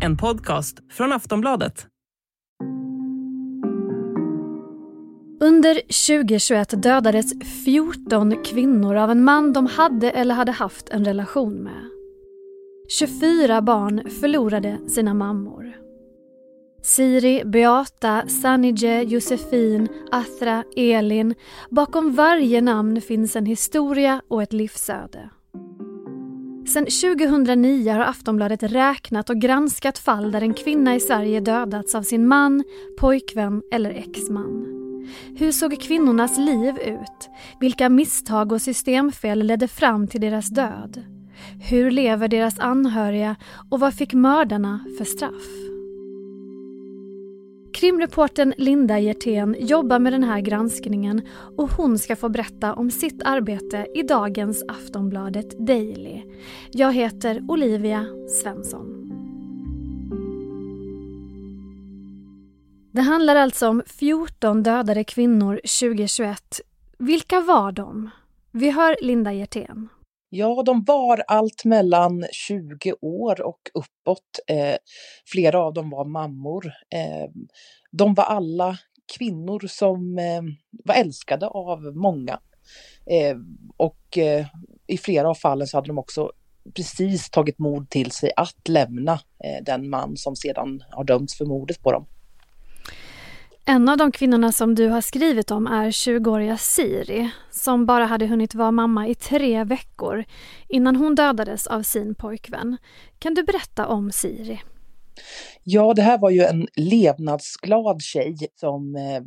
En podcast från Aftonbladet. Under 2021 dödades 14 kvinnor av en man de hade eller hade haft en relation med. 24 barn förlorade sina mammor. Siri, Beata, Sanije, Josefin, Athra, Elin. Bakom varje namn finns en historia och ett livsöde. Sedan 2009 har Aftonbladet räknat och granskat fall där en kvinna i Sverige dödats av sin man, pojkvän eller exman. Hur såg kvinnornas liv ut? Vilka misstag och systemfel ledde fram till deras död? Hur lever deras anhöriga och vad fick mördarna för straff? Krimreporten Linda Hjertén jobbar med den här granskningen och hon ska få berätta om sitt arbete i dagens Aftonbladet Daily. Jag heter Olivia Svensson. Det handlar alltså om 14 dödade kvinnor 2021. Vilka var de? Vi hör Linda Hjertén. Ja, de var allt mellan 20 år och uppåt. Eh, flera av dem var mammor. Eh, de var alla kvinnor som eh, var älskade av många. Eh, och eh, i flera av fallen så hade de också precis tagit mod till sig att lämna eh, den man som sedan har dömts för mordet på dem. En av de kvinnorna som du har skrivit om är 20-åriga Siri som bara hade hunnit vara mamma i tre veckor innan hon dödades av sin pojkvän. Kan du berätta om Siri? Ja, det här var ju en levnadsglad tjej som eh,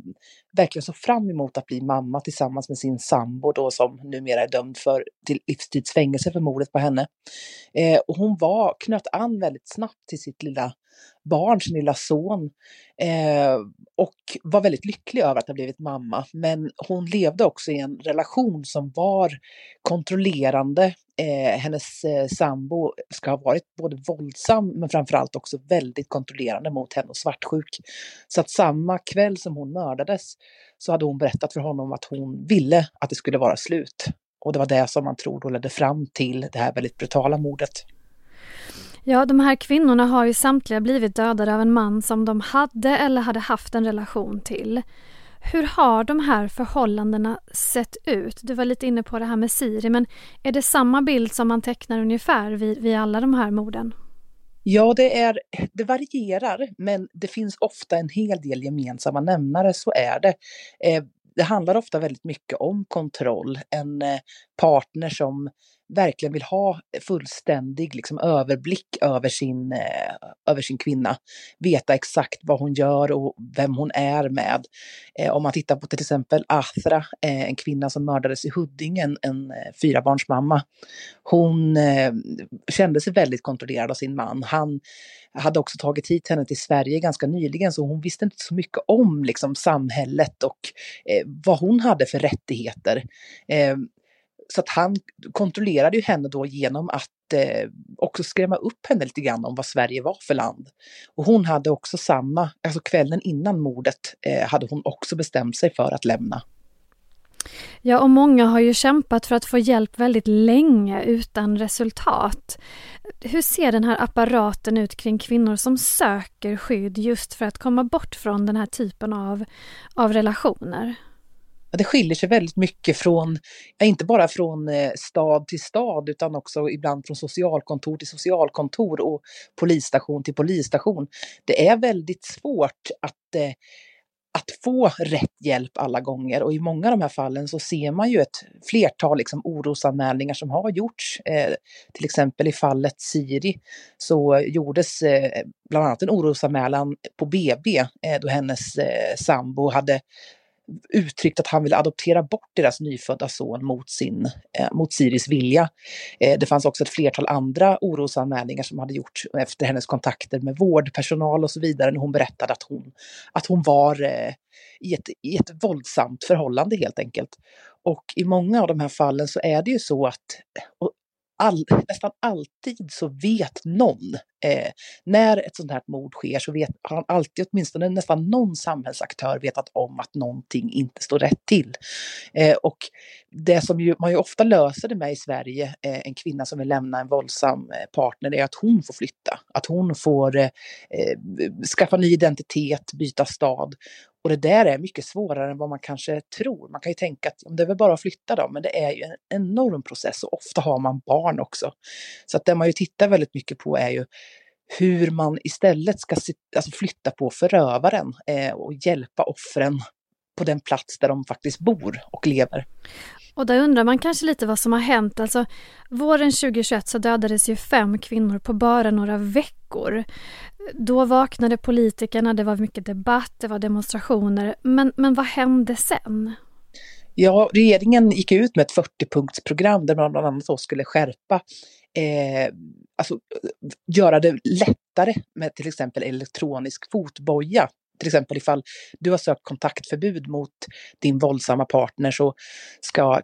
verkligen såg fram emot att bli mamma tillsammans med sin sambo då som numera är dömd för till livstidsfängelse för mordet på henne. Eh, och hon var, knöt an väldigt snabbt till sitt lilla barn, sin lilla son. Eh, och var väldigt lycklig över att ha blivit mamma. Men hon levde också i en relation som var kontrollerande. Eh, hennes eh, sambo ska ha varit både våldsam men framförallt också väldigt kontrollerande mot henne och svartsjuk. Så att samma kväll som hon mördades så hade hon berättat för honom att hon ville att det skulle vara slut. Och det var det som man tror då ledde fram till det här väldigt brutala mordet. Ja, de här kvinnorna har ju samtliga blivit dödade av en man som de hade eller hade haft en relation till. Hur har de här förhållandena sett ut? Du var lite inne på det här med Siri, men är det samma bild som man tecknar ungefär vid, vid alla de här morden? Ja, det, är, det varierar, men det finns ofta en hel del gemensamma nämnare, så är det. Eh, det handlar ofta väldigt mycket om kontroll. En eh, partner som verkligen vill ha fullständig liksom, överblick över sin, eh, över sin kvinna. Veta exakt vad hon gör och vem hon är med. Eh, om man tittar på till exempel Athra, eh, en kvinna som mördades i Huddinge, en, en eh, fyrabarnsmamma. Hon eh, kände sig väldigt kontrollerad av sin man. Han hade också tagit hit henne till Sverige ganska nyligen så hon visste inte så mycket om liksom, samhället och eh, vad hon hade för rättigheter. Eh, så att han kontrollerade ju henne då genom att eh, också skrämma upp henne lite grann om vad Sverige var för land. Och hon hade också samma, alltså kvällen innan mordet eh, hade hon också bestämt sig för att lämna. Ja, och många har ju kämpat för att få hjälp väldigt länge utan resultat. Hur ser den här apparaten ut kring kvinnor som söker skydd just för att komma bort från den här typen av, av relationer? Det skiljer sig väldigt mycket från, inte bara från eh, stad till stad utan också ibland från socialkontor till socialkontor och polisstation till polisstation. Det är väldigt svårt att eh, att få rätt hjälp alla gånger och i många av de här fallen så ser man ju ett flertal liksom orosanmälningar som har gjorts. Eh, till exempel i fallet Siri så gjordes eh, bland annat en orosanmälan på BB eh, då hennes eh, sambo hade uttryckt att han ville adoptera bort deras nyfödda son mot, sin, eh, mot Siris vilja. Eh, det fanns också ett flertal andra orosanmälningar som hade gjorts efter hennes kontakter med vårdpersonal och så vidare när hon berättade att hon, att hon var eh, i, ett, i ett våldsamt förhållande helt enkelt. Och i många av de här fallen så är det ju så att all, nästan alltid så vet någon. Eh, när ett sånt här mord sker så vet han alltid, åtminstone nästan någon samhällsaktör vetat om att någonting inte står rätt till. Eh, och det som ju, man ju ofta löser det med i Sverige, eh, en kvinna som vill lämna en våldsam eh, partner, är att hon får flytta. Att hon får eh, eh skaffa ny identitet, byta stad. Och det där är mycket svårare än vad man kanske tror. Man kan ju tänka att det är väl bara att flytta då, men det är ju en enorm process och ofta har man barn också. Så att det man ju tittar väldigt mycket på är ju hur man istället ska alltså flytta på förövaren eh, och hjälpa offren på den plats där de faktiskt bor och lever. Och där undrar man kanske lite vad som har hänt. Alltså, våren 2021 så dödades ju fem kvinnor på bara några veckor. Då vaknade politikerna, det var mycket debatt, det var demonstrationer. Men, men vad hände sen? Ja, regeringen gick ut med ett 40-punktsprogram där man bland annat skulle skärpa, eh, alltså eh, göra det lättare med till exempel elektronisk fotboja till exempel ifall du har sökt kontaktförbud mot din våldsamma partner så ska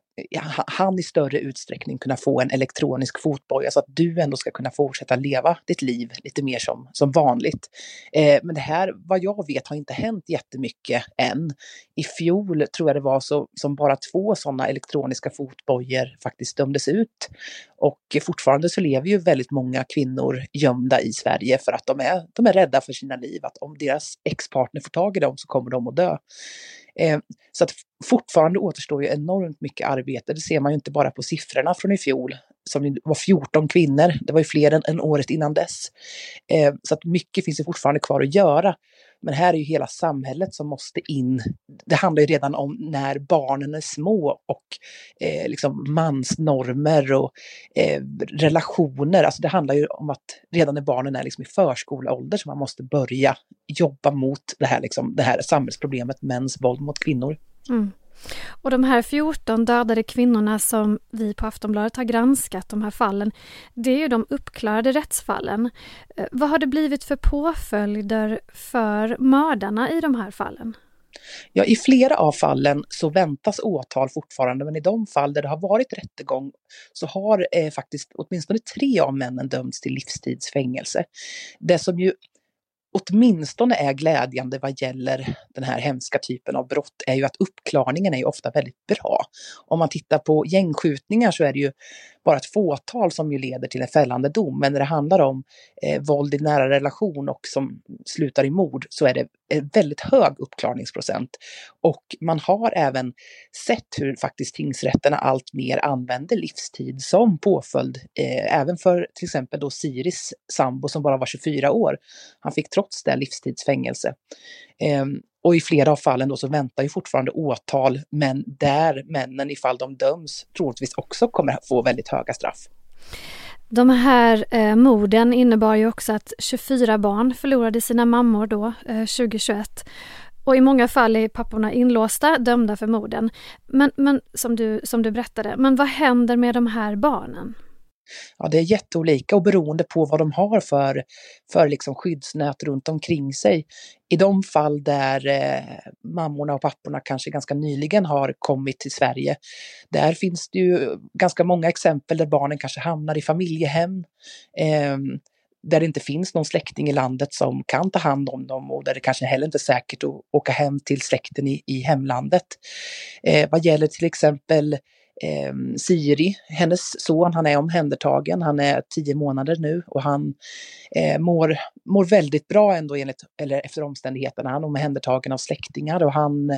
han i större utsträckning kunna få en elektronisk fotboja så att du ändå ska kunna fortsätta leva ditt liv lite mer som, som vanligt. Eh, men det här, vad jag vet, har inte hänt jättemycket än. I fjol tror jag det var så som bara två sådana elektroniska fotbojor faktiskt dömdes ut. Och fortfarande så lever ju väldigt många kvinnor gömda i Sverige för att de är, de är rädda för sina liv. Att om deras ex partner får tag i dem så kommer de att dö. Eh, så att fortfarande återstår ju enormt mycket arbete. Det ser man ju inte bara på siffrorna från i fjol, som var 14 kvinnor. Det var ju fler än, än året innan dess. Eh, så att mycket finns ju fortfarande kvar att göra. Men här är ju hela samhället som måste in. Det handlar ju redan om när barnen är små och eh, liksom mansnormer och eh, relationer. Alltså det handlar ju om att redan när barnen är liksom i förskoleålder så man måste börja jobba mot det här, liksom, det här samhällsproblemet mäns våld mot kvinnor. Mm. Och de här 14 dödade kvinnorna som vi på Aftonbladet har granskat, de här fallen, det är ju de uppklarade rättsfallen. Eh, vad har det blivit för påföljder för mördarna i de här fallen? Ja, i flera av fallen så väntas åtal fortfarande, men i de fall där det har varit rättegång så har eh, faktiskt åtminstone tre av männen dömts till livstidsfängelse. Det som ju åtminstone är glädjande vad gäller den här hemska typen av brott är ju att uppklarningen är ju ofta väldigt bra. Om man tittar på gängskjutningar så är det ju bara ett fåtal som ju leder till en fällande dom. Men när det handlar om eh, våld i nära relation och som slutar i mord så är det en väldigt hög uppklarningsprocent. Och man har även sett hur faktiskt tingsrätterna allt mer använder livstid som påföljd. Eh, även för till exempel då Siris sambo som bara var 24 år. Han fick trots det livstidsfängelse. Eh, och i flera av fallen då så väntar ju fortfarande åtal, men där männen ifall de döms troligtvis också kommer att få väldigt höga straff. De här eh, morden innebar ju också att 24 barn förlorade sina mammor då, eh, 2021. Och i många fall är papporna inlåsta, dömda för morden. Men, men som, du, som du berättade, men vad händer med de här barnen? Ja, det är jätteolika och beroende på vad de har för, för liksom skyddsnät runt omkring sig. I de fall där eh, mammorna och papporna kanske ganska nyligen har kommit till Sverige, där finns det ju ganska många exempel där barnen kanske hamnar i familjehem. Eh, där det inte finns någon släkting i landet som kan ta hand om dem och där det kanske heller inte är säkert att åka hem till släkten i, i hemlandet. Eh, vad gäller till exempel eh, Siri, hennes son, han är omhändertagen. Han är tio månader nu och han eh, mår, mår väldigt bra ändå enligt, eller efter omständigheterna. Han är omhändertagen av släktingar och han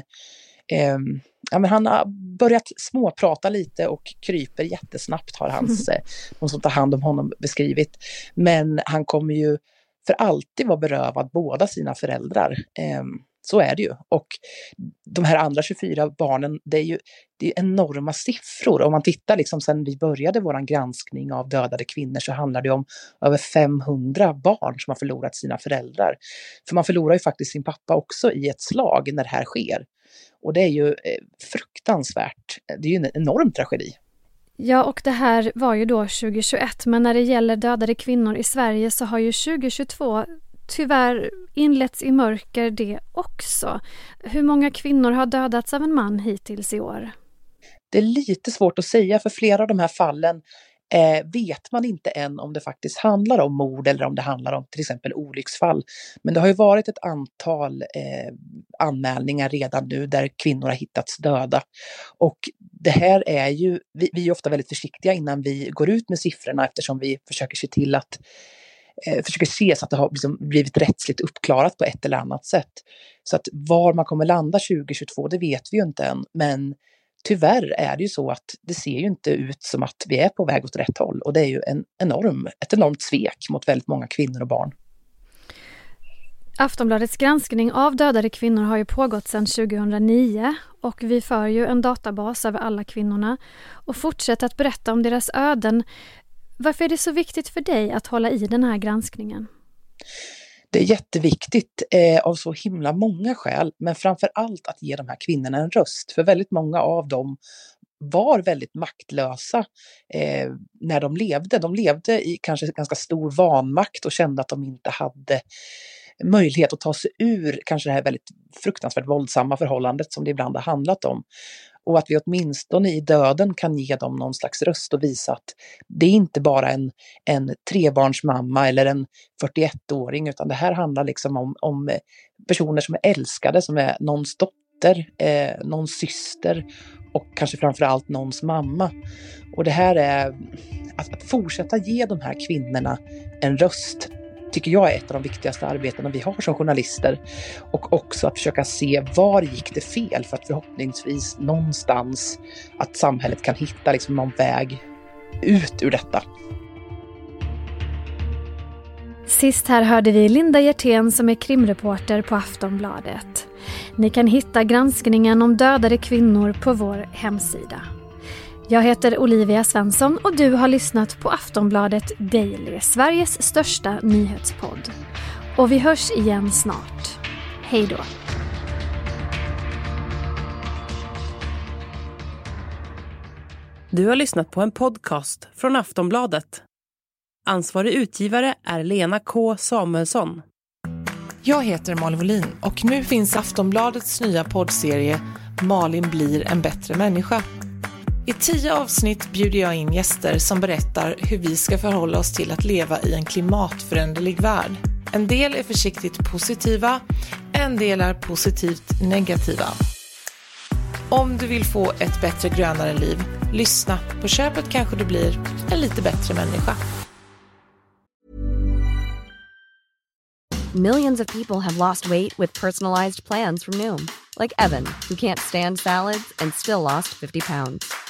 eh, ja, men han har börjat småprata lite och kryper jättesnabbt har hans, mm. de som tar hand om honom beskrivit. Men han kommer ju för alltid vara berövad båda sina föräldrar. Eh, så är det ju. Och de här andra 24 barnen, det är ju det är enorma siffror. Om man tittar liksom sen vi började vår granskning av dödade kvinnor så handlar det om över 500 barn som har förlorat sina föräldrar. För man förlorar ju faktiskt sin pappa också i ett slag när det här sker. Och det är ju eh, fruktansvärt. Det är ju en enorm tragedi. Ja, och det här var ju då 2021, men när det gäller dödade kvinnor i Sverige så har ju 2022 tyvärr inletts i mörker det också. Hur många kvinnor har dödats av en man hittills i år? Det är lite svårt att säga för flera av de här fallen eh, vet man inte än om det faktiskt handlar om mord eller om det handlar om till exempel olycksfall. Men det har ju varit ett antal eh, anmälningar redan nu där kvinnor har hittats döda. Och det här är ju, vi, vi är ofta väldigt försiktiga innan vi går ut med siffrorna eftersom vi försöker se till att eh, försöker se så att det har liksom blivit rättsligt uppklarat på ett eller annat sätt. Så att var man kommer landa 2022, det vet vi ju inte än. Men tyvärr är det ju så att det ser ju inte ut som att vi är på väg åt rätt håll. Och det är ju en enorm, ett enormt svek mot väldigt många kvinnor och barn. Aftonbladets granskning av dödade kvinnor har ju pågått sedan 2009 och vi för ju en databas över alla kvinnorna och fortsätter att berätta om deras öden. Varför är det så viktigt för dig att hålla i den här granskningen? Det är jätteviktigt eh, av så himla många skäl, men framför allt att ge de här kvinnorna en röst. För väldigt många av dem var väldigt maktlösa eh, när de levde. De levde i kanske ganska stor vanmakt och kände att de inte hade möjlighet att ta sig ur kanske det här väldigt fruktansvärt våldsamma förhållandet som det ibland har handlat om. Och att vi åtminstone i döden kan ge dem någon slags röst och visa att det är inte bara en, en trebarnsmamma eller en 41-åring, utan det här handlar liksom om, om eh, personer som är älskade, som är någons dotter, eh, någons syster och kanske framför allt någons mamma. Och det här är att, att fortsätta ge de här kvinnorna en röst tycker jag är ett av de viktigaste arbetena vi har som journalister. Och också att försöka se var gick det fel för att förhoppningsvis någonstans att samhället kan hitta liksom någon väg ut ur detta. Sist här hörde vi Linda Hjertén som är krimreporter på Aftonbladet. Ni kan hitta granskningen om dödade kvinnor på vår hemsida. Jag heter Olivia Svensson och du har lyssnat på Aftonbladet Daily, Sveriges största nyhetspodd. Och vi hörs igen snart. Hej då! Du har lyssnat på en podcast från Aftonbladet. Ansvarig utgivare är Lena K Samuelsson. Jag heter Malin Wollin och nu finns Aftonbladets nya poddserie Malin blir en bättre människa i tio avsnitt bjuder jag in gäster som berättar hur vi ska förhålla oss till att leva i en klimatföränderlig värld. En del är försiktigt positiva, en del är positivt negativa. Om du vill få ett bättre grönare liv, lyssna. På köpet kanske du blir en lite bättre människa. Millions of people have lost weight with personalized plans from Noom. Like Evan, who can't stand salads and still lost 50 pounds.